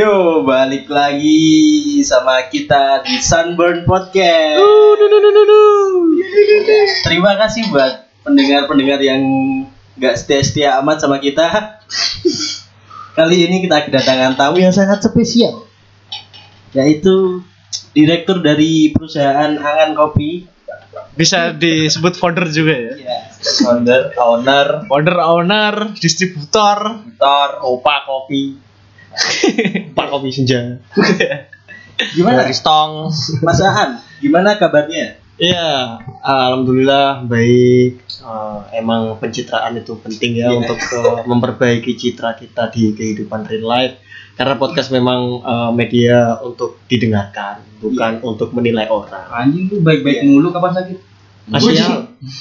Yo, balik lagi sama kita di Sunburn Podcast. Terima kasih buat pendengar-pendengar yang nggak setia-setia amat sama kita. Kali ini kita kedatangan tamu yang sangat spesial, yaitu direktur dari perusahaan Angan Kopi. Bisa disebut founder juga ya. Ya, founder, owner, Founder, owner, distributor, editor. opa kopi. Pak kopi senja. Gimana, Ristong. Mas Aan? Gimana kabarnya? Iya, alhamdulillah baik. Eh, emang pencitraan itu penting ya Iya. untuk eh, memperbaiki citra kita di kehidupan real life. Karena podcast memang eh, media untuk didengarkan, bukan untuk menilai orang. Anjing tuh baik-baik mulu kapan sakit? Asial.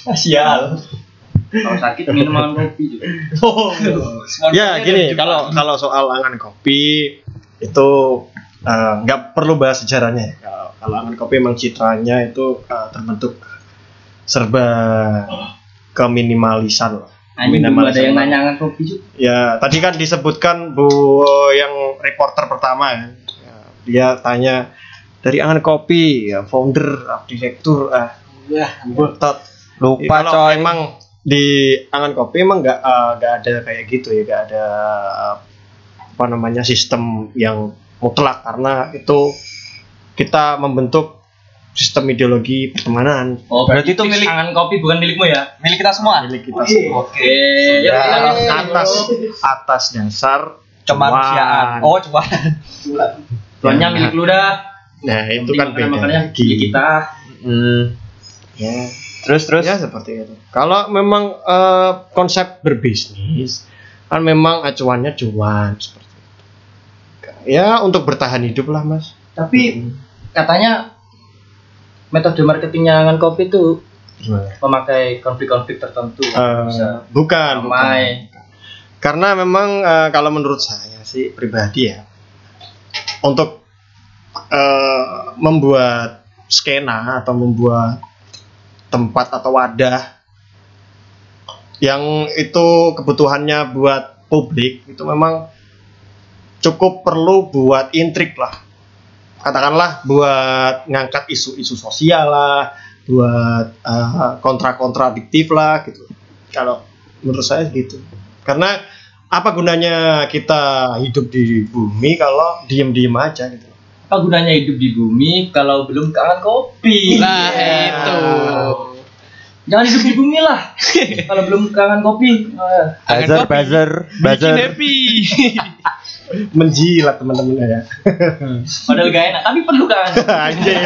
Asial. Kalau sakit minum makan kopi juga. ya gini kalau kalau soal angan kopi itu eh, nggak perlu bahas sejarahnya ya. kalau, kalau angan kopi emang citranya itu eh, terbentuk serba keminimalisan lah Anjing belum ada yang nanya makan kopi juga. ya tadi kan disebutkan bu yang reporter pertama ya. Ya, dia tanya dari angan kopi ya founder direktur ah ya Lupa kalau coy. emang di angan kopi emang nggak eh, nggak ada kayak gitu ya nggak ada eh, apa namanya sistem yang mutlak karena itu kita membentuk sistem ideologi pertemanan Oh, Berarti itu milik- angan kopi bukan milikmu ya? Milik kita semua. milik kita semua Oke. Ya, Ya, atas atas dasar Kemanusiaan. Oh, cuma. Tuannya milik lu dah. nah itu kan beda makanya lagi. milik kita. Hmm. ya Terus terus. ya seperti itu kalau memang eh, konsep berbisnis kan memang acuannya cuan seperti itu ya untuk bertahan hidup lah mas Tapi katanya metode marketingnya angan kopi itu Gimana? memakai konflik-konflik tertentu. Eh, Bisa bukan, bukan. ramai. Karena memang eh, kalau menurut saya sih pribadi ya, untuk eh, membuat skena atau membuat tempat atau wadah yang itu kebutuhannya buat publik itu memang cukup perlu buat intrik lah. Katakanlah buat ngangkat isu-isu sosial lah, buat eh, kontra-kontradiktif lah gitu. Kalau menurut saya gitu karena apa gunanya kita hidup di bumi kalau diem-diem aja gitu Apa gunanya hidup di bumi kalau belum kangen kopi? Nah, itu. Jangan hidup di bumi lah. kalau belum kangen kopi. Buzzer, buzzer, buzzer. happy menjilat teman-teman ya Padahal gak enak, tapi perlu kan. anjay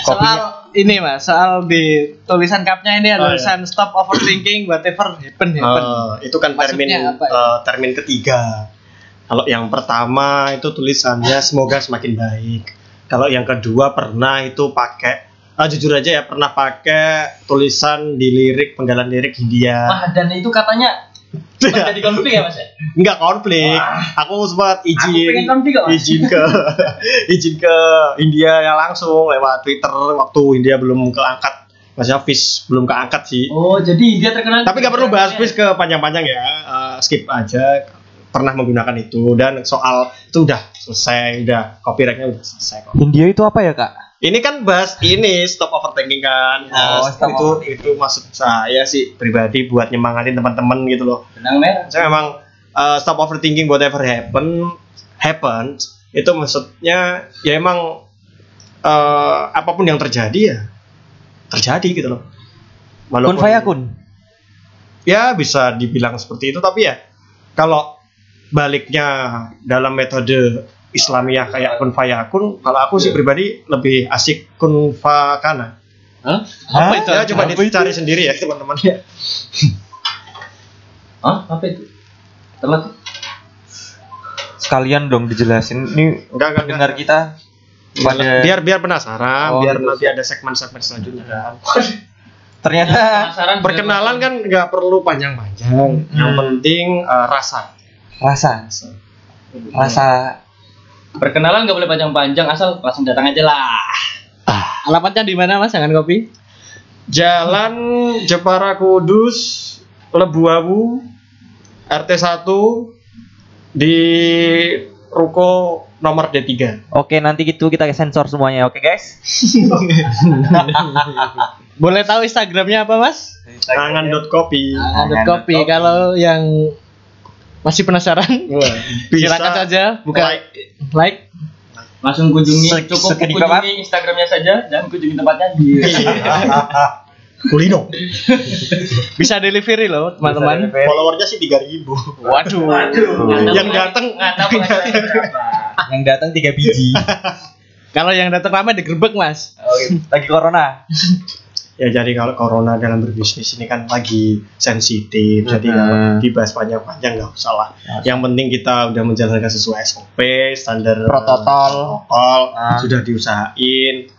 soal ini mas soal di tulisan kapnya ini ada Oh, tulisan stop overthinking whatever happen happen Eh, itu kan termin apa ya? eh, termin ketiga kalau yang pertama itu tulisannya semoga semakin baik kalau yang kedua pernah itu pakai ah, jujur aja ya pernah pakai tulisan di lirik penggalan lirik Hindia Wah, dan itu katanya sempat jadi konflik ya mas ya? Enggak konflik. Aku sempat Aku pengen izin konflik kok izin ke izin ke India yang langsung lewat Twitter waktu India belum keangkat maksudnya fish belum keangkat sih. Oh, jadi dia terkenal. Tapi nggak perlu bahas fish ke panjang-panjang ya. Eh, skip aja. Pernah menggunakan itu dan soal itu udah selesai, udah copyrightnya udah selesai kok. India itu apa ya, Kak? Ini kan bahas ini stop overthinking kan. Oh, Nah, stop itu itu maksud saya sih pribadi buat nyemangatin teman-teman gitu loh Benang merah. saya memang uh, stop overthinking whatever happen happens itu maksudnya ya emang uh, apa pun yang terjadi ya terjadi gitu loh Kun Walaupun- fayakun. ya bisa dibilang seperti itu tapi ya kalau baliknya dalam metode Islamiyah kayak kun fayakun kalau aku sih pribadi lebih asik kun fakana Hah? Hah? apa itu ya coba Apa itu? dicari sendiri ya teman-teman ya Hah? Apa itu? Telat. Sekalian dong dijelasin. Ini enggak enggak pendengar kita pada biar biar penasaran Oh, biar gitu. nanti ada segmen-segmen selanjutnya ternyata Penasaran perkenalan kan nggak perlu panjang-panjang yang penting eh, rasa rasa rasa Perkenalan nggak boleh panjang-panjang asal langsung datang aja lah. alamatnya di mana mas jangan kopi Jalan Jepara Kudus Lebu Awu RT 1 di ruko nomor D3. Oke, nanti gitu kita sensor semuanya. Oke, guys. Boleh tahu Instagramnya apa mas? Tangan.kopi. Ada kopi. Kalau yang masih penasaran, Bisa silakan saja buka like. like. Langsung kunjungi Se- cukup kunjungi Instagramnya saja dan kunjungi tempatnya di Kulino. Bisa delivery loh teman-teman. Followernya sih 3000. Waduh. Yang datang. Yang datang tiga biji. Kalau yang datang ramai digerebek mas. Oke, lagi corona. Ya jadi kalau corona dalam berbisnis ini kan lagi sensitif, jadi kalau dibahas panjang-panjang nggak usah lah. Yang penting kita udah menjalankan sesuai SOP, standar Protokol. protokol, Ah. sudah diusahain,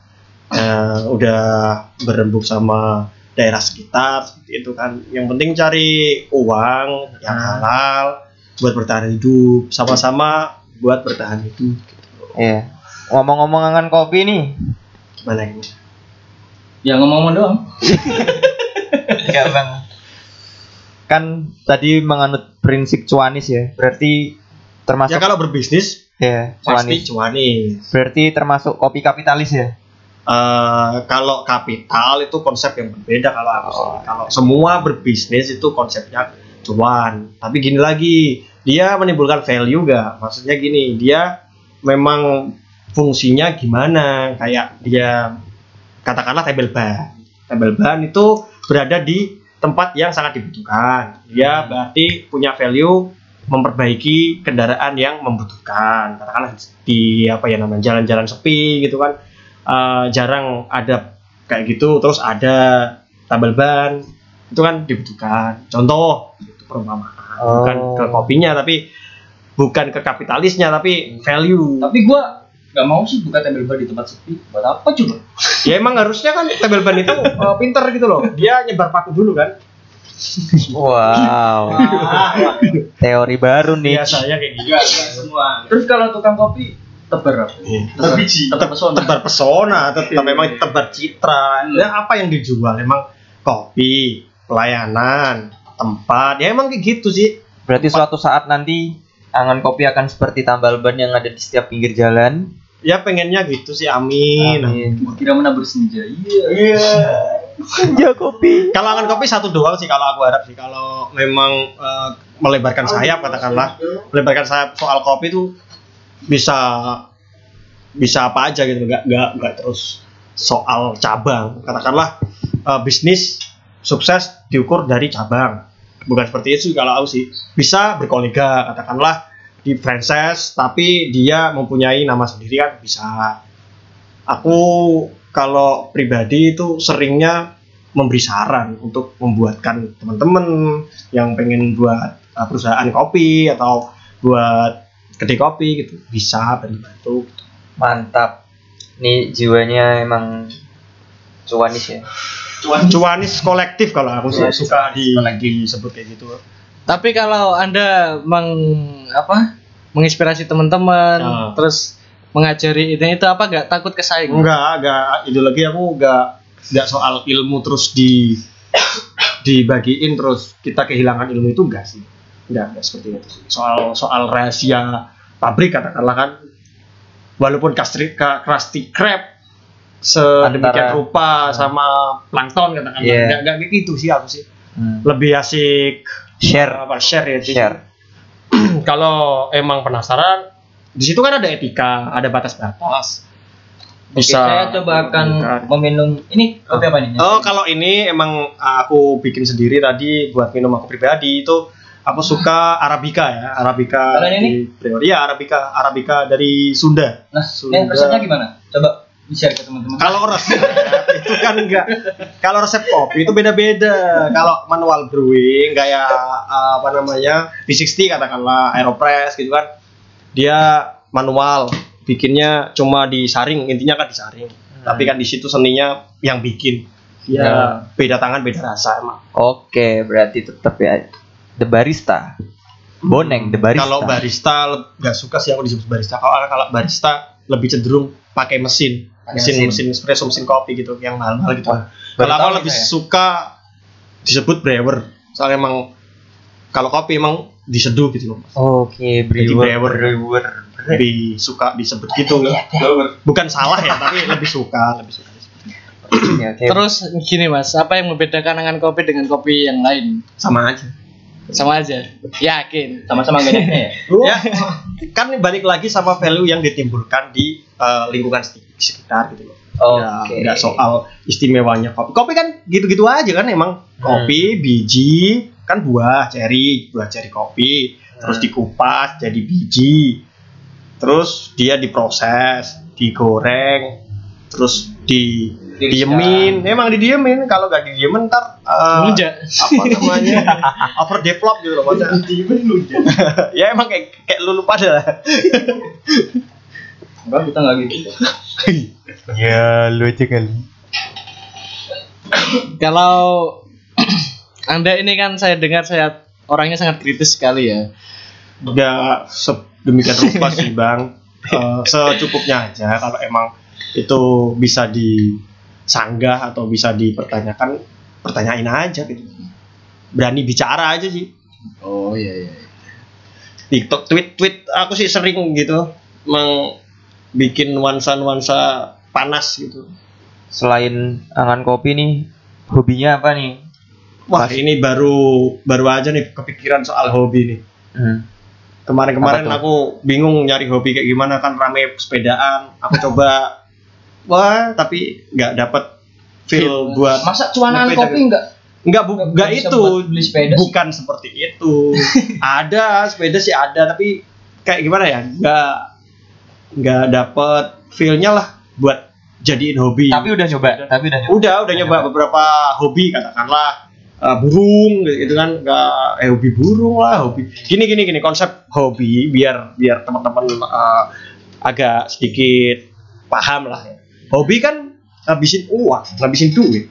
eh, udah berembuk sama daerah sekitar, seperti itu kan. Yang penting cari uang yang Ah. halal buat bertahan hidup, sama-sama buat bertahan hidup. Iya. Ngomong-ngomong angan kopi nih. Gimana ini? Ya ngomong-ngomong doang. Enggak, Bang. Kan tadi menganut prinsip cuanis ya. Berarti termasuk Ya kalau berbisnis ya, pasti cuanis. cuanis. Berarti termasuk kopi kapitalis ya. Eh, kalau kapital itu konsep yang berbeda kalau aku. Oh. Kalau semua berbisnis itu konsepnya cuan. Tapi gini lagi, dia menimbulkan value gak? Maksudnya gini, dia memang fungsinya gimana? Kayak dia katakanlah tabel ban. Tabel ban itu berada di tempat yang sangat dibutuhkan. Dia berarti punya value memperbaiki kendaraan yang membutuhkan. Katakanlah di apa ya namanya jalan-jalan sepi gitu kan eh, jarang ada kayak gitu terus ada tabel ban itu kan dibutuhkan contoh itu perumpamaan Oh. bukan ke kopinya tapi bukan ke kapitalisnya tapi value Tapi gua nggak mau sih buka tabel bar di tempat sepi. Buat apa coba? ya emang harusnya kan tabel ban itu eh, pinter gitu loh dia nyebar paku dulu kan Wow. Teori baru nih. biasanya kayak gitu semua. Terus kalau tukang kopi tebar apa? Tebar biji. tetap tebar pesona tetap memang tebar citra ya apa yang dijual emang kopi pelayanan tempat ya emang kayak gitu sih Berarti suatu saat nanti angan kopi akan seperti tambal ban yang ada di setiap pinggir jalan. Ya pengennya gitu sih amin, Amin. Kira mana bersenja. Iya. Senja kopi. kalau angan kopi satu doang sih kalau aku harap sih. Kalau memang eh, melebarkan sayap katakanlah. melebarkan sayap soal kopi itu bisa bisa apa aja gitu. Nggak nggak nggak terus soal cabang. Katakanlah eh, bisnis sukses diukur dari cabang. Bukan seperti itu kalau aku sih. Bisa berkolega katakanlah di franchise tapi dia mempunyai nama sendiri kan bisa aku kalau pribadi itu seringnya memberi saran untuk membuatkan teman-teman yang pengen buat uh, perusahaan kopi atau buat kedai kopi gitu bisa bantu gitu. Mantap. Nih jiwanya emang cuanis ya. cuanis kolektif kalau aku sih suka di disebut kayak gitu Tapi kalau anda meng apa menginspirasi teman-teman, Ah. terus mengajari itu itu apa nggak takut kesaing? enggak enggak ideologi aku enggak enggak soal ilmu terus di dibagiin terus kita kehilangan ilmu itu enggak sih enggak enggak seperti itu sih. soal soal rahasia pabrik katakanlah kan walaupun kastri ka, Krusty Krab sedemikian Antara- rupa sama plankton katakanlah Iya. enggak enggak gitu sih aku sih Hmm. lebih asik Share. apa share ya. Share. kalau emang penasaran di situ kan ada etika ada batas-batas bisa Oke, saya coba akan Bukan. meminum ini kopi apa nih? Oh, kalau ini emang aku bikin sendiri tadi buat minum aku pribadi itu aku suka arabica ya, arabica Kalau ini di Priori ya, arabica, arabica dari Sunda. Nah, Sunda. ini resepnya gimana? Coba di-share ke teman-teman. Kalau resep itu kan enggak. Kalau resep kopi itu beda-beda. Kalau manual brewing kayak uh, apa namanya V60 katakanlah Aeropress gitu kan, dia manual bikinnya cuma disaring intinya kan disaring. Tapi kan di situ seninya yang bikin. Ya, beda tangan beda rasa emang. Oke, berarti tetap ya The Barista. Boneng The Barista. Kalau barista nggak suka sih aku disebut barista. Kalau kalau barista lebih cenderung pakai mesin, mesin mesin. mesin espresso, mesin kopi gitu, yang mahal-mahal gitu. kalau aku lebih saya. suka disebut brewer, soalnya emang kalau kopi emang diseduh gitu loh Mas. Oke, Jadi brewer, brewer. brewer. lebih suka disebut gitu loh bukan salah ya tapi lebih suka lebih suka. Oke, oke. Terus gini mas, apa yang membedakan angan kopi dengan kopi yang lain? sama aja Sama aja. Yakin. Sama-sama gak ya? ya kan balik lagi sama value yang ditimbulkan di eh, lingkungan sek- sekitar gitu loh Ya, Oke. nggak soal istimewanya kopi. Kopi kan gitu-gitu aja kan emang. Kopi, biji, kan buah ceri, buah ceri kopi, terus Hmm. dikupas jadi biji. Terus dia diproses, digoreng, terus di diemin. Emang didiemin, kalau nggak didiemin ntar Ngelunjak. apa namanya? overdevelop gitu loh maksudnya. ya emang kayak kayak lulu pada lah. Enggak, kita nggak gitu. Ya, lu aja kali. Kalau Anda ini kan saya dengar saya orangnya sangat kritis sekali ya. Udah sedemikian rupa sih bang Eh, secukupnya aja kalau emang itu bisa disanggah atau bisa dipertanyakan pertanyain aja gitu berani bicara aja sih Oh iya iya. TikTok tweet tweet aku sih sering gitu meng bikin nuansa nuansa panas gitu Selain angan kopi nih, hobinya apa nih? wah ini baru baru aja nih kepikiran soal hobi nih Hmm. kemarin-kemarin Apa tuh? aku bingung nyari hobi kayak gimana kan rame sepedaan aku coba wah tapi nggak dapet feel buat Masa cuanan kopi gitu. enggak? nggak bu, nggak nggak bisa itu beli sepeda sih? bukan seperti itu ada sepeda sih ada tapi kayak gimana ya nggak nggak dapet feelnya lah buat jadiin hobi Tapi udah nyoba, tapi udah nyoba. udah udah nyoba beberapa hobi katakanlah uh, burung gitu kan nggak eh hobi burung lah hobi gini gini gini konsep hobi biar biar teman-teman uh, agak sedikit paham lah ya. Hobi kan ngabisin uang ngabisin duit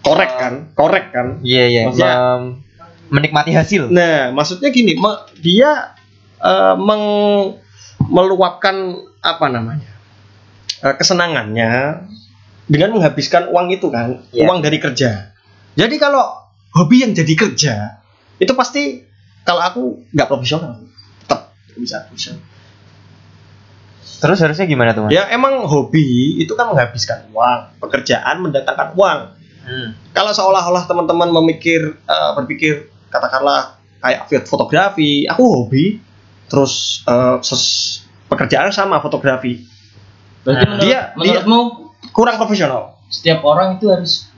korek kan korek kan Iya, iya. Maksudnya- menikmati hasil. nah maksudnya gini dia uh, meng- meluapkan apa namanya uh, kesenangannya dengan menghabiskan uang itu kan Iya. uang dari kerja jadi kalau hobi yang jadi kerja itu pasti kalau aku nggak profesional tetap bisa profesional Terus harusnya gimana tuh, Mas? ya emang hobi itu kan menghabiskan uang pekerjaan mendatangkan uang. Hmm. kalau seolah-olah teman-teman memikir eh, berpikir katakanlah kayak fotografi aku hobi. Terus eh, ses- pekerjaan sama fotografi. Berarti Nah, menurut, dia- menurutmu kurang profesional. setiap orang itu harus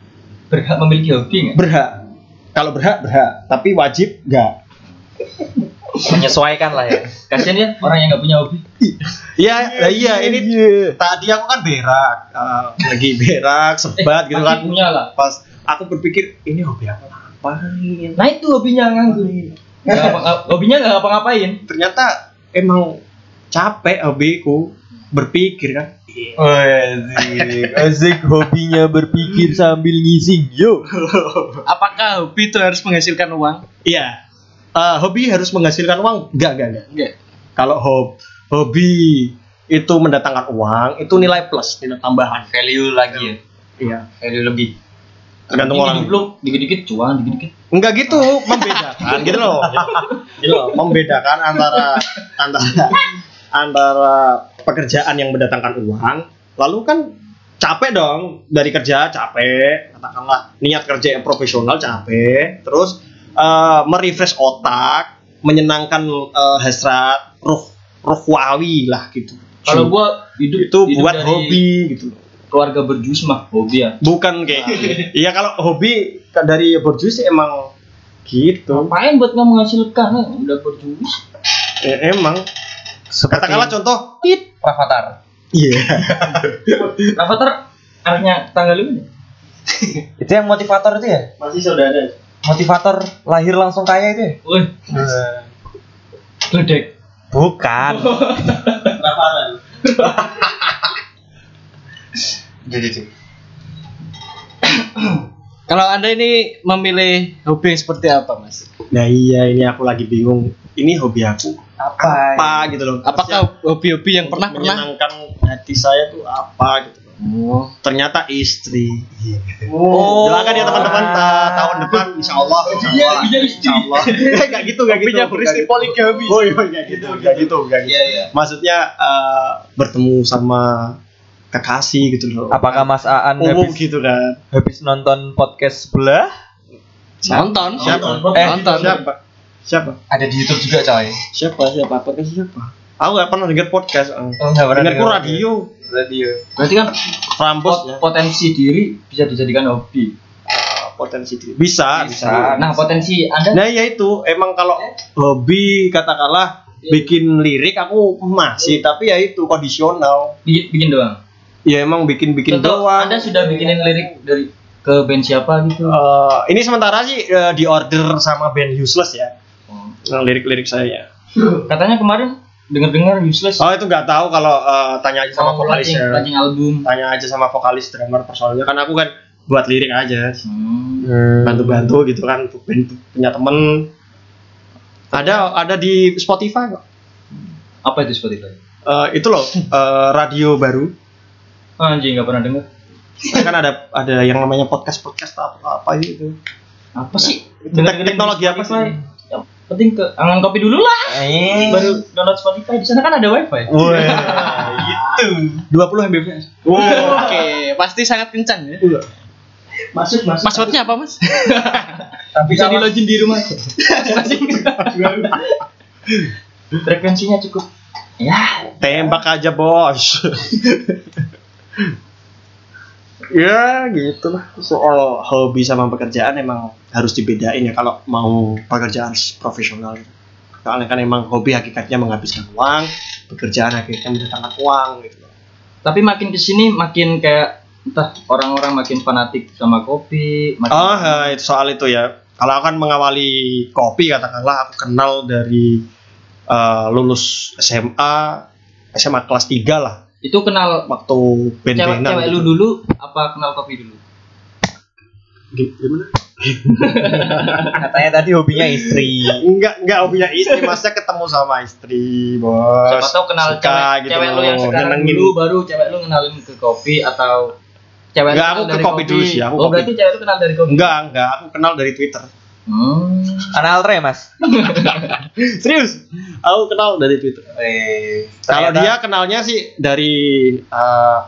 berhak memiliki hobi nggak? berhak. Kalau berhak berhak. Tapi wajib nggak Menyesuaikan lah ya. Kasian ya orang yang nggak punya hobi. Iya, lah iya ini tadi aku kan berak, eh, lagi berak, sebat gitu Pasti kan. punya lah. Pas aku berpikir ini hobi aku ngapain? Nah itu hobinya nganggur. Nggak- hobinya nggak ngapa-ngapain. Ternyata emang capek hobiku berpikir kan. Oh, asik. Asik hobinya berpikir sambil ngising. Yo. Apakah hobi itu harus menghasilkan uang? Iya. Eh, hobi harus menghasilkan uang? Enggak, enggak, enggak. Enggak. Kalau hob- hobi itu mendatangkan uang, itu nilai plus, nilai tambahan. Value lagi ya. Iya. Value lebih. Tergantung orang. dikit-dikit cuan, dikit-dikit. Enggak gitu, membedakan gitu loh. Gitu loh, membedakan antara antara antara pekerjaan yang mendatangkan uang, lalu kan capek dong dari kerja capek, katakanlah niat kerja yang profesional capek, terus eh, merefresh otak, menyenangkan eh, hasrat ruh ruhwawi lah gitu. Kalau gua hidup itu hidup buat dari hobi gitu. Keluarga berjus mah hobi ya. Bukan kayak Iya kalau hobi dari berjus sih emang gitu. Ngapain buat nggak menghasilkan? Eh, Udah berjus. Ya, emang katakanlah contoh Tit. Rafathar. iya Avatar artinya tanggal ini. Itu yang motivator itu ya? Masih saudara. Motivator lahir langsung kaya itu ya? Wih, gledek. Bukan. Rafalan. Jadi Kalau Anda ini memilih hobi seperti apa, Mas? nah iya ini aku lagi bingung ini hobi aku apa? apa gitu loh Apakah hobi-hobi yang pernah pernah? menyenangkan hati saya tuh apa gitu. Oh. ternyata istri. Oh. Doakan ya teman-teman ta- tahun depan insya Allah. Insya Iya, Allah. iya, istri. Insya Allah. Gak gitu, gak gitu. Gak beristri gitu. poligami. Oh iya, gak gitu, gak gitu, gak gitu. Iya, iya. Maksudnya eh, bertemu sama kekasih gitu loh. Apakah Mas Aan umum habis, gitu kan? habis nonton podcast sebelah? Nonton. Siapa? Eh, nonton. Siapa? Siapa? Ada di YouTube juga coy. Siapa? Siapa? Podcast siapa? Aku gak pernah denger podcast. eh. Oh, nggak pernah Dengarku denger. radio. Radio. Berarti kan Rambus pot- ya. potensi diri bisa dijadikan hobi. Potensi diri. Bisa, bisa. Nah, potensi Anda Nah ya itu emang kalau hobi katakanlah bikin lirik aku masih tapi ya itu kondisional. bikin, bikin doang. Ya emang bikin-bikin doang. Anda sudah bikinin lirik dari ke band siapa gitu? Eh, ini sementara sih eh, di order sama band Useless ya. Oh. Nah, lirik-lirik saya. Katanya kemarin dengar-dengar useless Oh itu nggak tahu kalau eh, tanya aja sama mau launching, vokalisnya. launching album. Tanya aja sama vokalis drummer personalnya kan aku kan buat lirik aja. Hmm. Bantu-bantu gitu kan punya temen. Ada ada di Spotify kok. Apa itu Spotify? Eh, itu loh eh, radio baru. Anjing nggak pernah dengar. kan ada ada yang namanya podcast podcast apa apa itu Apa sih? Tek- teknologi apa sih? Penting ke angan kopi dulu lah. Eh. Baru download Spotify. Di sana kan ada wifi. Wah, itu 20 Mbps. Oke, pasti sangat kencang ya. Masuk, masuk. Passwordnya apa mas? Bisa di login di rumah. Frekuensinya cukup. Ya, Tembak aja bos. Ya gitu lah soal hobi sama pekerjaan emang harus dibedain ya kalau mau pekerjaan profesional soalnya kan emang hobi hakikatnya menghabiskan uang pekerjaan hakikatnya mendatangkan uang gitu tapi makin ke sini makin kayak entah orang-orang makin fanatik sama kopi. Makin Oh, itu soal itu ya. Kalau aku kan mengawali kopi katakanlah aku kenal dari eh, lulus SMA, SMA kelas 3 lah Itu kenal waktu band-bandan. cewek-cewek lu gitu. dulu apa kenal kopi dulu? Gimana? Katanya tadi hobinya istri. Enggak, enggak hobinya istri, masa ketemu sama istri, bos. Siapa tahu kenal Suka cewek, gitu cewek lu yang sekarang dulu baru cewek lu kenalin ke kopi atau cewek Enggak, lu aku kenal ke dari kopi dulu sih, aku oh kopi. berarti cewek lu kenal dari kopi. Enggak, enggak, aku kenal dari Twitter. Hmm. Kenal Tre, Mas? Serius? Aku kenal dari Twitter. Eh, Kalau dia kenalnya sih dari eh,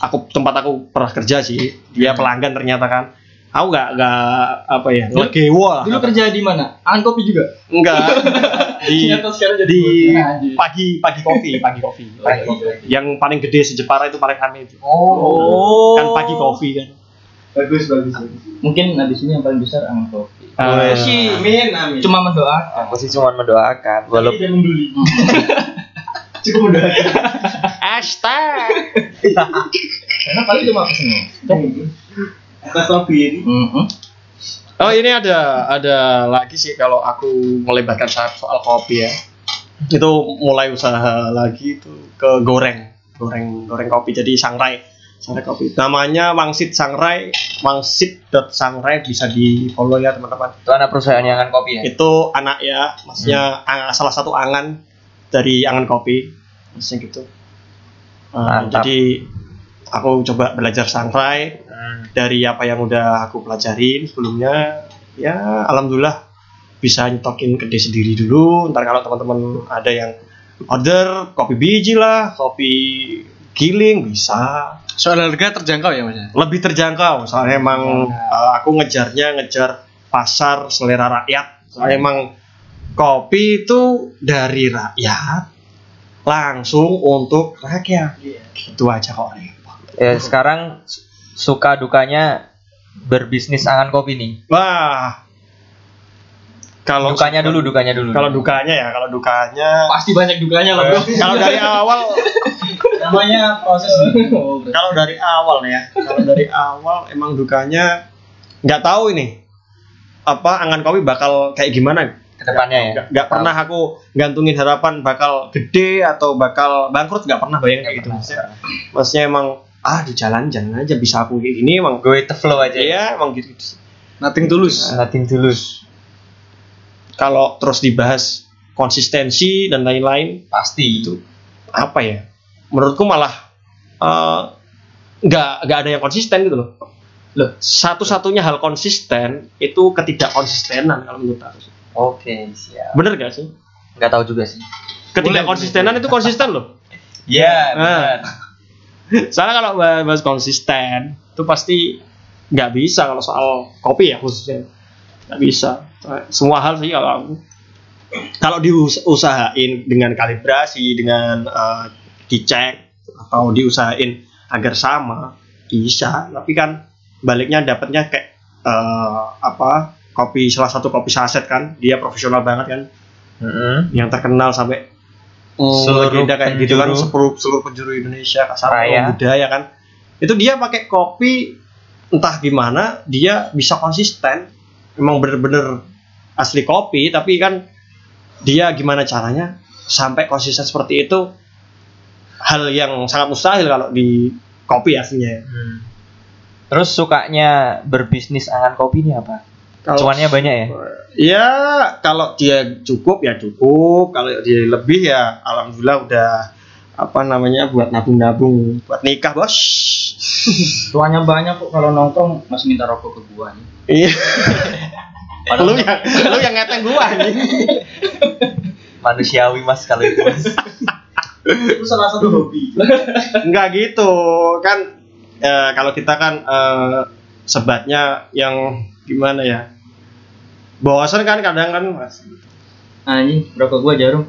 aku tempat aku pernah kerja sih. Dia pelanggan ternyata kan. Aku nggak nggak apa ya Dulu- ngegewo lah. Dulu kerja di mana? Angan kopi juga. Enggak. di Ternyata sekarang jadi di. Anjing. pagi pagi kopi pagi kopi. Pagi kopi. Yang paling gede sejepara itu paling rame itu. Oh. Kan pagi kopi kan. Bagus, bagus, bagus. Mungkin habis ini yang paling besar angan kopi. Sih Amin, amin. cuma mendoakan. Aku sih cuma mendoakan walaupun. Cukup udah. Hashtag. Karena paling cuma pesen. Atas kopi ini. Oh ini ada ada lagi sih kalau aku melebarkan soal, soal kopi ya. Itu mulai usaha lagi itu ke goreng, goreng goreng kopi jadi sangrai, sangrai kopi. Namanya Wangsit Sangrai, wangsit.sangrai bisa di follow ya teman-teman. itu anak perusahaan yang kopi ya. Itu anak ya, maksudnya ang- salah satu angan dari angan kopi, maksudnya gitu. Uh, jadi aku coba belajar sangrai, dari apa yang udah aku pelajarin sebelumnya. Ya alhamdulillah bisa nyetokin gede sendiri dulu. Ntar kalau teman-teman ada yang order kopi biji lah kopi giling bisa. Soal harga terjangkau ya mas ya? lebih terjangkau. Soalnya emang uh, aku ngejarnya ngejar pasar selera rakyat. Soalnya emang kopi itu dari rakyat langsung untuk rakyat gitu aja kok repot Ya sekarang su- suka dukanya berbisnis angan kopi nih. wah kalau Dukanya dulu, dukanya dulu. kalau dukanya ya kalau dukanya Pasti banyak dukanya lah bro. kalau dari awal Namanya proses. Oh, kalau dari awal ya kalau dari awal emang dukanya nggak tahu ini apa angan kopi bakal kayak gimana ke depannya ya. nggak pernah aku gantungin harapan bakal gede atau bakal bangkrut nggak pernah bayangin kayak gitu maksudnya, maksudnya emang ah di jalan jalan aja bisa aku kayak gini emang Go with the flow aja. iya emang gitu, Nothing tulus. Nothing tulus. kalau terus dibahas konsistensi dan lain-lain Pasti. itu apa ya menurutku malah eh, nggak nggak ada yang konsisten gitu loh. Loh. Satu-satunya hal konsisten itu ketidakkonsistenan kalau menurut aku. Oke, siap. Bener gak sih? Nggak tahu juga sih. Ketidakkonsistenan itu konsisten loh. Iya, benar. Soalnya kalau bahas konsisten itu pasti nggak bisa kalau soal kopi ya khususnya nggak bisa. Semua hal sih kalau aku kalau diusahain dengan kalibrasi dengan eh, dicek atau diusahain agar sama bisa tapi kan baliknya dapatnya kayak eh, apa kopi salah satu kopi saset kan dia profesional banget kan Mm-mm. yang terkenal sampai Seluruh legenda kayak gitu kan seluruh seluruh penjuru Indonesia kasar Raya. budaya kan itu dia pakai kopi entah gimana dia bisa konsisten memang bener-bener asli kopi tapi kan dia gimana caranya sampai konsisten seperti itu hal yang sangat mustahil kalau di kopi aslinya Hmm. Terus sukanya berbisnis angan kopi ini apa? Kalau Cuannya banyak ya? ya kalau dia cukup ya cukup kalau dia lebih ya alhamdulillah udah apa namanya buat nabung-nabung buat nikah bos Tuanya banyak kok kalau nongkrong masih minta rokok ke gua nih. iya lu yang lu yang ngeteng gua nih Manusiawi mas kalau itu mas. Itu salah satu hobi. nggak gitu kan eh, kalau kita kan eh, sebatnya yang gimana ya bosan kan kadang kan mas Anjing, rokok gua jarum.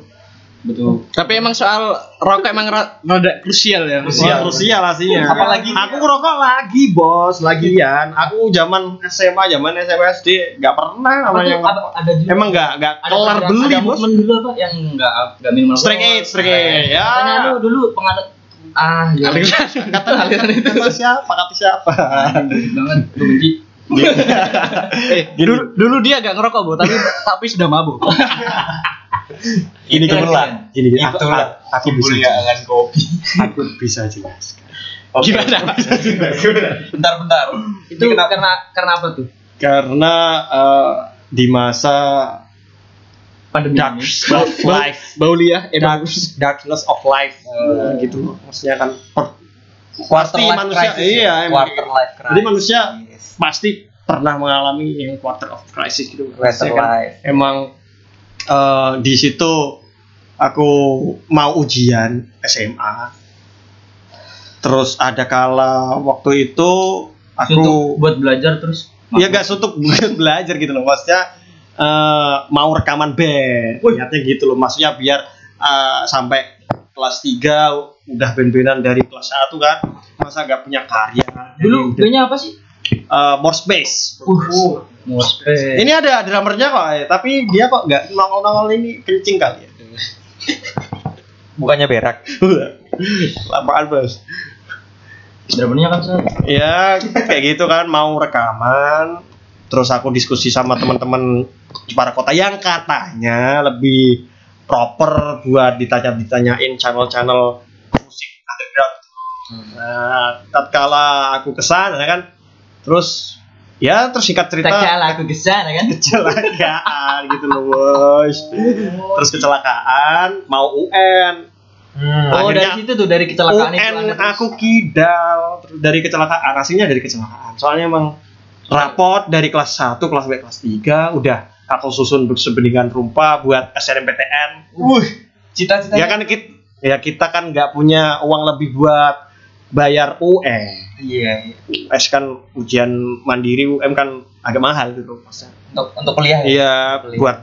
Betul. Tapi emang soal rokok emang ra- rada krusial ya. Krusial, krusial aslinya. Apalagi- aku ngerokok lagi, bos, lagian. Aku zaman SMA, zaman SMA SD nggak pernah namanya Apa, ngerokok. ada juga Emang nggak nggak ada kelar ada- beli, ada bos. momen dulu apa yang enggak enggak minum alkohol. Strike eight, strike eight, ya. Katanya lu dulu penganut ah ya. Kata, kata siapa? Kata siapa? Banget benci. Eh, dulu dulu dia gak ngerokok, Bu, tapi tapi sudah mabuk. Ini. Gini, gini. Itulah Aku, aku bisa kemuliaan kopi. aku bisa jelaskan. Gimana? Bentar bentar. Itu karena karena apa tuh? Karena eh, di masa Pandemi dark ini. of life, Baulia, eh dark, darkness of life, eh, gitu. Maksudnya kan per- pasti life manusia, crisis iya, ya? emang Quarter gitu. life crisis. Jadi manusia pasti pernah mengalami yang quarter of crisis gitu. Quarter Maksudnya kan life. Emang eh, di situ aku mau ujian SMA. Terus ada kala waktu itu aku buat belajar terus. ya gak suntuk buat belajar gitu loh maksudnya eh, mau rekaman band niatnya gitu loh maksudnya biar eh, sampai kelas 3 udah band-bandan dari kelas 1 kan masa gak punya karya Dulu bandnya apa sih? eh, more space Uh, Mospet. ini ada drummernya kok eh, tapi dia kok nggak nongol-nongol ini kencing kali ya Bukannya berak. lapangan bos Drummernya kan saya. ya kayak gitu kan mau rekaman terus aku diskusi sama teman-teman para kota yang katanya lebih proper buat ditanya-ditanyain channel-channel musik underground nah tatkala aku ke sana kan? Terus ya terus singkat cerita aku ke sana kan. kecelakaan gitu loh bos. Terus kecelakaan mau UN Hmm. Oh, Akhirnya- dari situ tuh dari kecelakaan itu. UN terus- aku kidal. Dari kecelakaan aslinya dari kecelakaan. Soalnya emang rapot dari kelas 1 kelas 2 kelas 3 udah aku susun sebeningan rupa buat SNMPTN Wuh, cita-cita. ya kan kita ya kita kan nggak punya uang lebih buat bayar UN Iya, iya. es kan ujian mandiri UM kan agak mahal gitu maksudnya. Untuk untuk kuliah ya. iya Kuliah. buat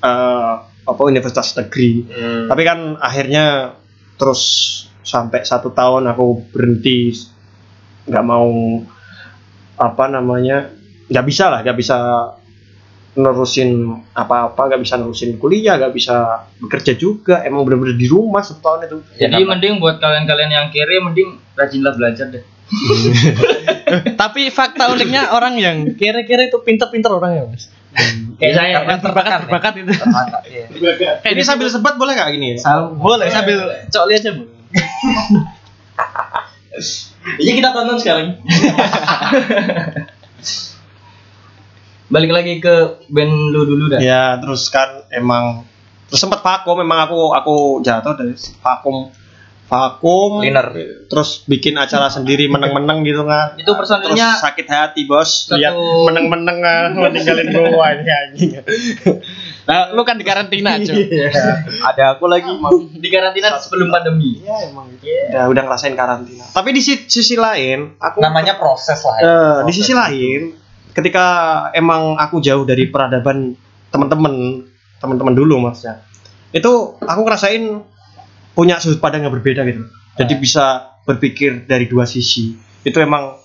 eh, apa universitas negeri Hmm. tapi kan akhirnya terus sampai satu tahun aku berhenti nggak mau apa namanya nggak bisa lah nggak bisa nerusin apa-apa nggak bisa nerusin kuliah nggak bisa bekerja juga emang bener-bener di rumah satu tahun itu Jadi mending buat kalian-kalian yang kiri mending rajinlah belajar deh. Tapi fakta uniknya orang yang kira-kira itu pinter-pinter orang ya, Mas. Kayak saya Karena kan. Berbakat, tertekan ya. itu. Iya. eh, ini sambil sebat boleh nggak gini ya Boleh sambil cok lihat aja, Bu. Iya kita tonton sekarang. Balik lagi ke band lu dulu dah. ya terus kan emang terus sempat vakum memang aku aku jatuh dari vakum vakum Cleaner. terus bikin acara sendiri meneng-meneng gitu kan Itu personilnya terus sakit hati bos satu- lihat meneng-meneng ah, meninggalin gua ini anjing Nah, lu kan di karantina, Cok. Ada aku lagi. di karantina sebelum pandemi. Iya emang gitu. Udah udah ngerasain karantina. Tapi di si- sisi lain, aku Namanya proses lah. ya. eh, di sisi lain, ketika emang aku jauh dari peradaban teman-teman, teman-teman dulu maksudnya, itu aku ngerasain punya sudut pandang yang berbeda gitu. Jadi bisa berpikir dari dua sisi. Itu emang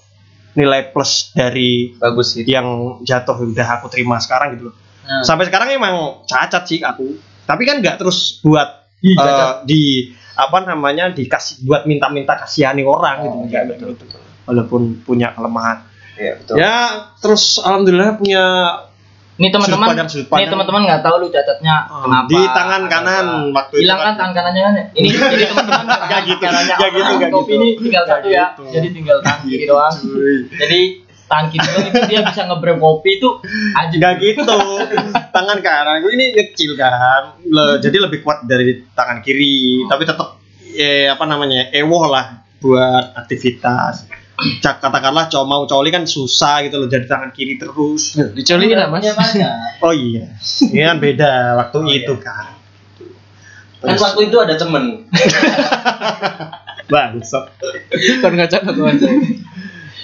nilai plus dari Bagus gitu. yang jatuh udah aku terima sekarang gitu loh. Nah. Sampai sekarang emang cacat sih aku. Tapi kan nggak terus buat Ih, eh, cacat. di apa namanya dikasih buat minta-minta kasihani orang gitu. Nggak gitu. Walaupun punya kelemahan. Iya, betul. Ya terus alhamdulillah punya Nih teman-teman, Sudut pandang, sudut nih pandang. teman-teman nggak tahu lu cacatnya eh, kenapa? di tangan kanan apa. waktu itu Hilangkan tangan kanannya kan? ya? Ini jadi teman-teman Nggak gitu, nggak gitu, nggak kopi gitu. ini tinggal Nggak satu ya. gitu. Jadi tinggal tangan kiri doang. Jadi tangan kiri doang itu dia bisa ngebrem kopi itu aja. Nggak gitu. tangan kanan gue ini kecil kan. Le- jadi lebih kuat dari tangan kiri, tapi tetap eh, apa namanya? ewoh lah buat aktivitas. Cak katakanlah cowok mau coli kan susah gitu loh jadi tangan kiri terus. Dicoliin lah, Mas. Iya, banyak. Oh iya. Ini kan beda waktu Oh, itu iya. kan. Kan waktu itu ada temen. Bangsat. Kan ngajak aku aja.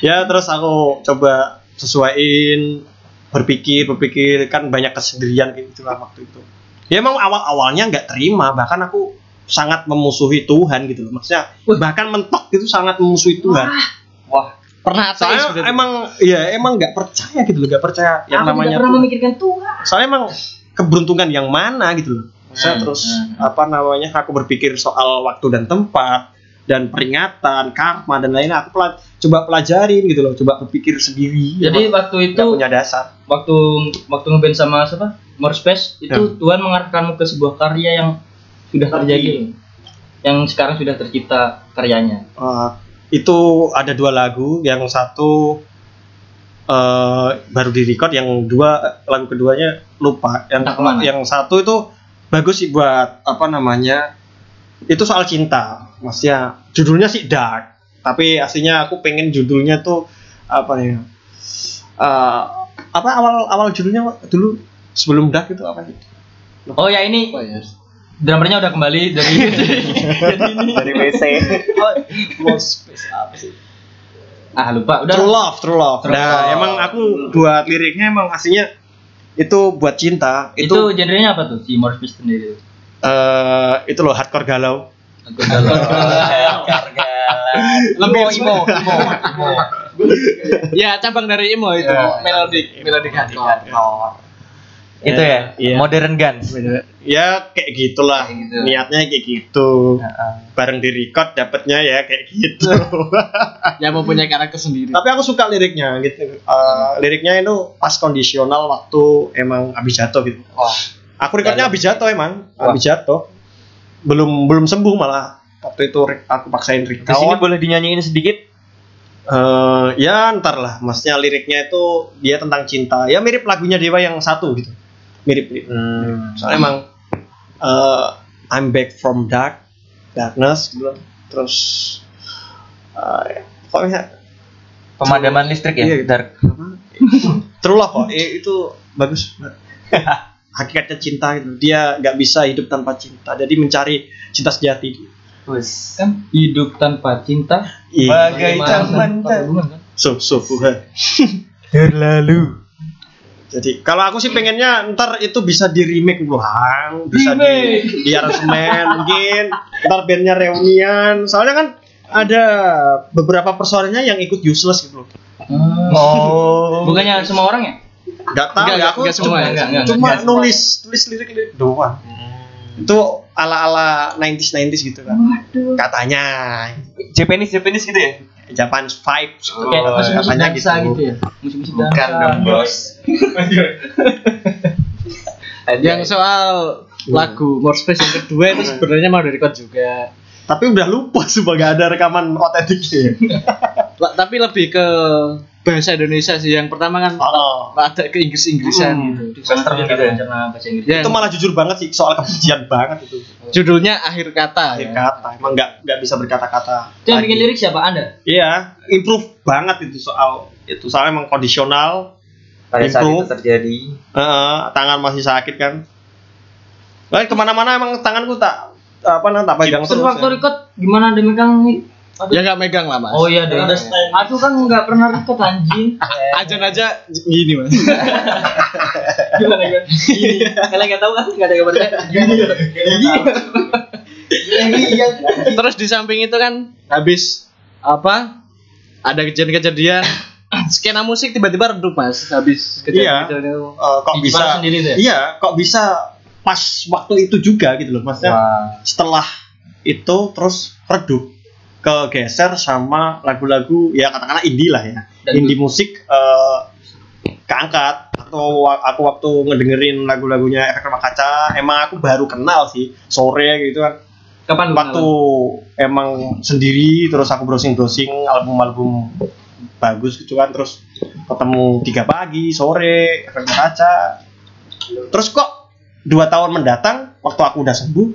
ya terus aku coba sesuaiin berpikir berpikir kan banyak kesendirian gitu lah waktu itu ya emang awal awalnya nggak terima bahkan aku sangat memusuhi Tuhan gitu loh maksudnya bahkan mentok gitu sangat memusuhi Tuhan Wah, Pernah ateis soalnya berarti? emang ya emang nggak percaya gitu loh nggak percaya yang Aku namanya tidak pernah Tuhan. memikirkan Tuhan. soalnya emang keberuntungan yang mana gitu loh saya Hmm, terus hmm. apa namanya aku berpikir soal waktu dan tempat dan peringatan karma dan lainnya aku pela- coba pelajarin gitu loh coba berpikir sendiri Jadi waktu itu punya dasar waktu waktu ngeband sama siapa? More Space itu Ya. Tuhan mengarahkanmu ke sebuah karya yang sudah terjadi yang sekarang sudah tercipta karyanya. Eh, itu ada dua lagu. Yang satu eh baru di record yang dua lagu keduanya lupa. Yang Entah yang satu itu bagus sih buat apa namanya itu soal cinta. Maksudnya judulnya sih dark. Tapi aslinya aku pengen judulnya tuh apa nih eh, apa awal awal judulnya dulu? Sebelum dark itu apa sih? Oh ya ini Oh, iya. Drummernya udah kembali dari dari WC. ah lupa udah True Love, True Love. True nah, Love. emang aku buat liriknya emang aslinya itu buat cinta. itu, Itu genrenya apa tuh si Space sendiri? eh itu loh hardcore galau. Aku galau. Lebih imo, imo, imo, imo. Ya, cabang dari emo itu. Ya. Melodic, melodic hardcore. Itu ya, Iya. Modern Guns. Ya kayak gitulah. Kayak gitu. Niatnya kayak gitu. Bareng di record dapetnya ya kayak gitu. Yang mempunyai karakter sendiri. Tapi aku suka liriknya gitu. Eh, liriknya itu pas kondisional waktu emang habis jatuh gitu. Wah, Aku recordnya habis jatuh emang, Wah. habis jatuh. Belum belum sembuh malah. Waktu itu aku paksain record. di sini boleh dinyanyiin sedikit? Eh, ya ntar lah, maksudnya liriknya itu dia tentang cinta. Ya mirip lagunya Dewa yang satu gitu. Mirip mirip. Hmm. Soalnya emang eh, I'm back from dark, darkness gitu. Terus eh, pokoknya Pemadaman listrik ya, Iya. dark. true love kok. Eh, itu bagus. Hakikatnya cinta gitu. Dia nggak bisa hidup tanpa cinta. Jadi mencari cinta sejati. Wes. kan hidup tanpa cinta Iya. Bagai bagaimana zaman tanpa hubungan, kan? So, so, Terlalu. Jadi kalau aku sih pengennya ntar itu bisa di remake ulang, bisa di, di aransemen mungkin, ntar bandnya reunian. Soalnya kan ada beberapa personelnya yang ikut useless gitu loh. Oh. bukannya semua orang ya Gak tahu Enggak, ya aku enggak semua cuma, ya, enggak, enggak, cuma enggak nulis tulis lirik lirik doang. Itu ala ala 90s 90s gitu kan. Katanya Japanese Japanese gitu ya? Japan vibes gitu. kayak Oh, musik-musik katanya dansa gitu. gitu. ya musik-musik Bukan dansa dong, Bos. Yang soal lagu More Space yang kedua itu sebenarnya mau dari juga. Tapi udah lupa sebagai ada rekaman otentiknya. Tapi lebih ke bahasa Indonesia sih. Yang pertama kan Oh. rada ke Inggris-Inggrisan gitu. Western gitu ya karena bahasa Inggris. Ya, itu malah jujur banget sih soal kebencian banget itu judulnya akhir kata. akhir ya. kata emang nggak nggak bisa berkata-kata Itu yang bikin lirik siapa Anda? iya improve banget itu soal itu soalnya emang kondisional pada saat itu terjadi Heeh, tangan masih sakit kan Nah, ke mana-mana emang tanganku tak apa namanya tak pegang Terus waktu ya. record gimana ada megang nih? Aduh. Ya nggak megang lah mas. Oh iya deh. Aku kan nggak pernah record anjing. Ajan aja gini mas. Gimana? Gini. Kalian nggak tahu kan? Nggak ada gambarnya. Gini. Iya. Terus di samping itu kan habis apa? Ada kejadian-kejadian skena musik tiba-tiba redup mas habis Iya. kejadian itu. Eh, kok bisa sendiri tuh ya? iya kok bisa pas waktu itu juga gitu loh maksudnya Wah. setelah itu terus redup kegeser sama lagu-lagu ya katakanlah indie lah ya. Dan- indie musik eh, keangkat atau aku waktu ngedengerin lagu-lagunya efek rumah kaca emang aku baru kenal sih sore gitu kan. Kapan waktu emang sendiri terus aku browsing browsing album-album bagus gitu kan terus ketemu tiga pagi sore efek rumah kaca. Terus kok dua tahun mendatang waktu aku udah sembuh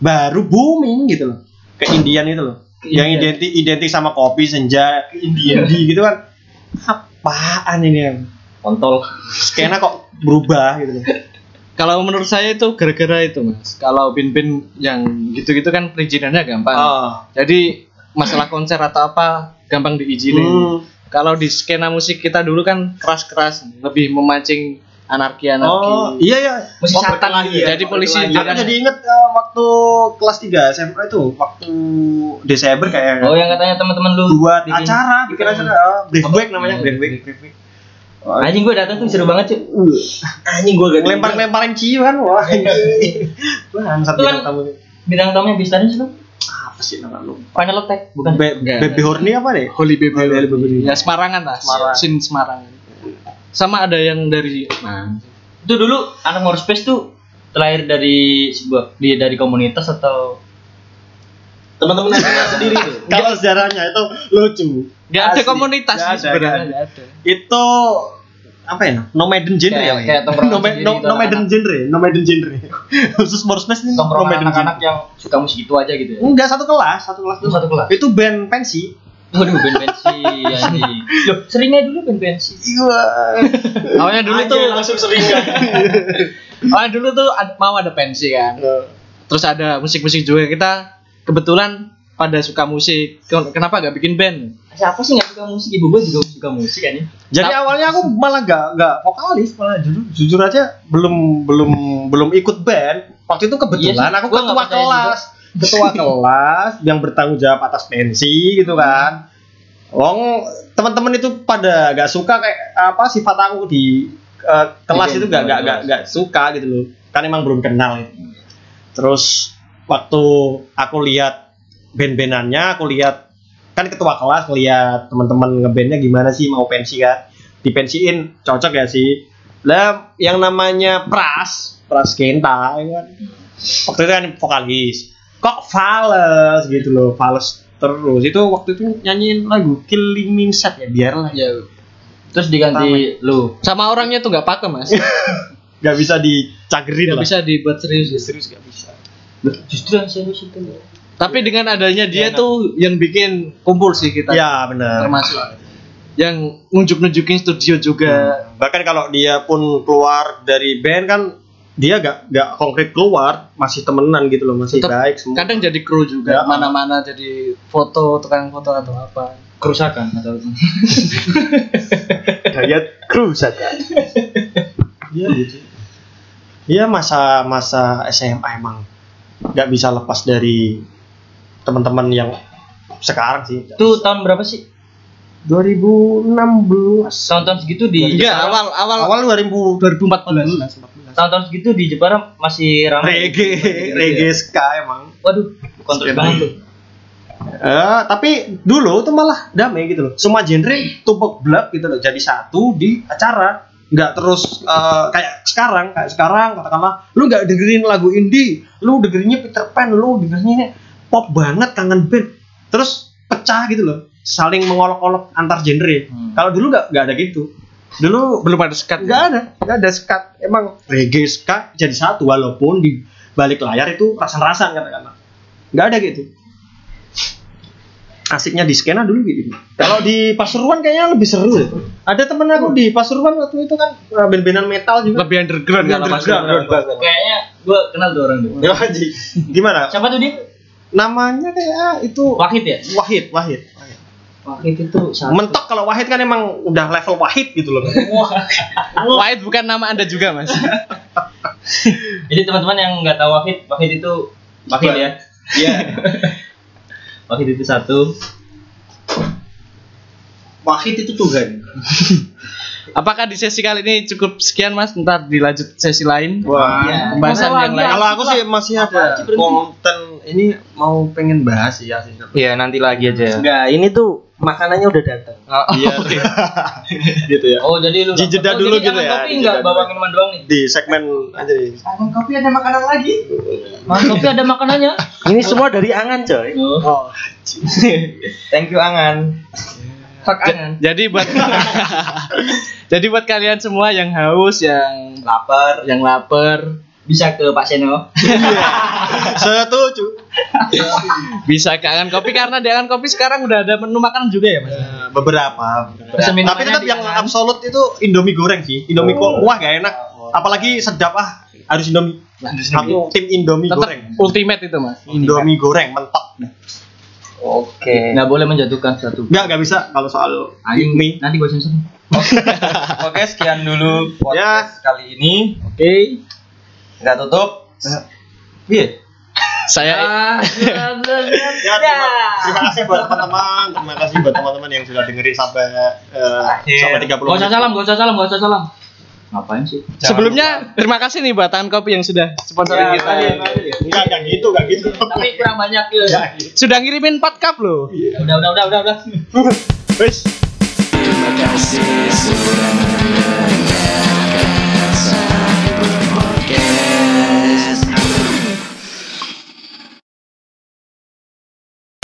baru booming gitu loh. Ke Indian itu loh yang Indian. identik identik sama kopi senja Indian gitu kan apaan ini yang kontol? skena kok berubah gitu Kalau menurut saya itu gara-gara itu mas. Kalau bin-bin yang gitu-gitu kan perizinannya gampang. ah Jadi masalah konser atau apa gampang diizinin. hmm. Kalau di skena musik kita dulu kan keras-keras, lebih memancing anarki-anarki. oh iya ya Musik Oh, satan ya. Jadi polisi Aku jadi inget eh, waktu kelas 3 SMA itu waktu Desember kayaknya Oh yang katanya teman-teman lu buat bikin- acara bikin bikin- acara uh, brief break namanya Iya, brief break brief break. Anjing gue datang tuh seru banget cuy. anjing gua gak lempar lemparin ciuman wah wah satu Itu kan- tamu Bintang tamunya Bistari siapa? apa sih nama lu Final Attack bukan? Be baby horny apa deh Holy Baby. Holy Baby. Ya Semarangan lah, Semarang. Sin Semarangan. Sama ada yang dari nah, Itu dulu anak More Space tuh terlahir dari sebuah dia dari komunitas atau? Teman-teman sendiri tuh. kalau sejarahnya itu lucu. Gak ada komunitas Nggak sih ada, sebenarnya nggak nggak ada. itu apa ya? Nomaden genre Kayak- ya? kayak no- gitu, nomaden genre nomaden genre. Khusus more space nih nomaden anak-anak genre. yang suka musik itu aja gitu ya? enggak satu kelas satu kelas Itu satu kelas. itu band pensi Waduh band pensi. Loh, seringnya dulu band pensi. iya Awalnya dulu tuh langsung sering awalnya dulu tuh ad- mau ada pensi kan. Terus ada musik-musik juga kita kebetulan pada suka musik. Ken- Kenapa gak bikin band? Siapa sih nggak suka musik? Ibu gue juga suka musik kan Jadi Tap- awalnya aku malah gak gak vokalis, malah jujur, jujur aja belum belum belum ikut band. Waktu itu kebetulan Iya aku ketua kelas, ketua kelas yang bertanggung jawab atas pensi gitu kan. Wong teman-teman itu pada gak suka kayak apa sifat aku di eh, kelas Di itu band, gak gak kelas. gak gak suka gitu loh. Kan emang belum kenal itu. Terus waktu aku lihat band-bandannya, aku lihat kan ketua kelas ngeliat teman-teman ngebandnya gimana sih mau pensi kan dipensiin cocok ya sih lah yang namanya Pras Pras Kenta ya kan waktu itu kan vokalis kok fales gitu loh fales terus itu waktu itu nyanyiin lagu Killing Me Sad ya biarlah Ya. Terus diganti lu. Sama orangnya tuh gak pakai mas. nggak bisa dicagerin Gak lah bisa dibuat serius. serius nggak bisa justru yang serius itu. Tapi dengan adanya dia enak. tuh yang bikin kumpul sih kita. ya benar Termasuk yang nunjuk-nunjukin studio juga. bahkan kalau dia pun keluar dari band kan dia gak gak konkret keluar masih temenan gitu loh masih Tetep baik semua Kadang jadi kru juga. Ya. Mana-mana jadi foto, tukang foto atau apa. Kerusakan atau Gaya kru saja iya gitu iya masa masa SMA emang nggak bisa lepas dari teman-teman yang sekarang sih itu tahun berapa sih? 2016 Tahun-tahun segitu di Enggak, Jepara, awal awal awal 2000 2014 tahun-tahun segitu di Jepara masih ramai. reggae reggae ska emang Waduh, kontrol banget tuh. Eh, tapi dulu tuh malah damai gitu loh. Semua genre tumpuk blak gitu loh. Jadi satu di acara. Nggak terus eh, kayak sekarang, kayak sekarang katakanlah lu nggak dengerin lagu indie, lu dengerinnya Peter Pan, lu dengerinnya pop banget kangen band. Terus pecah gitu loh. Saling mengolok-olok antar genre ya. Hmm. Kalau dulu nggak nggak ada gitu. Dulu Belum ada sekat. nggak ada, nggak ada skat. Emang reggae ska jadi satu walaupun di balik layar itu rasan-rasan katakanlah. Nggak ada gitu. Asiknya di skena dulu gitu. Kalau di Pasuruan kayaknya lebih seru ya. Ada temen aku di Pasuruan waktu itu kan uh, band-bandan metal juga. Lebih underground Lebih kalau Mas. underground. Kayaknya gue kenal tuh orang tuh. Ya. Gimana? Siapa tuh dia? Namanya kayak itu Wahid ya? Wahid, Wahid. Wahid. Wahid itu satu. Mentok kalau Wahid kan emang udah level Wahid gitu loh. Wahid bukan nama Anda juga, Mas. Jadi teman-teman yang nggak tahu Wahid, Wahid itu Wahid ya. Iya. Wahid itu satu. Wahid itu Tuhan. Apakah di sesi kali ini cukup sekian, Mas? Ntar dilanjut sesi lain. Wah. Iya. Pembahasan Masa yang lain. Kalau aku sih masih ada konten ini mau pengen bahas ya sih. Iya, nanti lagi aja. Enggak, ini tuh makanannya udah datang. Iya. gitu ya. Oh jadi lu Dijeda oh, dulu jadi gitu ya, Kopi dijeda nggak dulu. bawa minuman doang nih. Di segmen aja nih. Angan kopi ada makanan lagi. Mas kopi ada makanannya. Ini semua dari angan, coy. Oh. Thank you Angan. Angan. Jadi buat Jadi buat kalian semua yang haus, yang Lapar. yang lapar, Bisa ke Pak Seno. Setuju. bisa ke Angan Kopi karena di Angan Kopi sekarang udah ada menu makanan juga ya, Mas. Eh, beberapa. Minumannya Tapi tetap yang Angan. absolut itu Indomie goreng sih. Indomie kok wah gak enak. Apalagi sedap ah. Harus Indomie. Aku tim Indomie Tetap goreng. ultimate itu, Mas. Indomie goreng mentok. Oke. Nggak boleh menjatuhkan satu. Enggak, enggak bisa kalau soal Ayo, mie. nanti gue sensor. Oke, sekian dulu podcast kali ini. Oke. Nggak tutup. Iya. Saya Ya, terima, terima kasih buat teman-teman. Terima kasih buat teman-teman yang sudah dengerin sampai eh, Akhir. sampai 30 Gak usah salam, gak usah salam, gak usah salam. Ngapain sih? sebelumnya terima kasih nih buat Angan Kopi yang sudah sponsorin Ya, kita. Enggak, enggak gitu, enggak gitu. Tapi kurang banyak ya. Sudah ngirimin 4 cup loh. Udah, udah, udah, udah, udah. Wis. Terima kasih sudah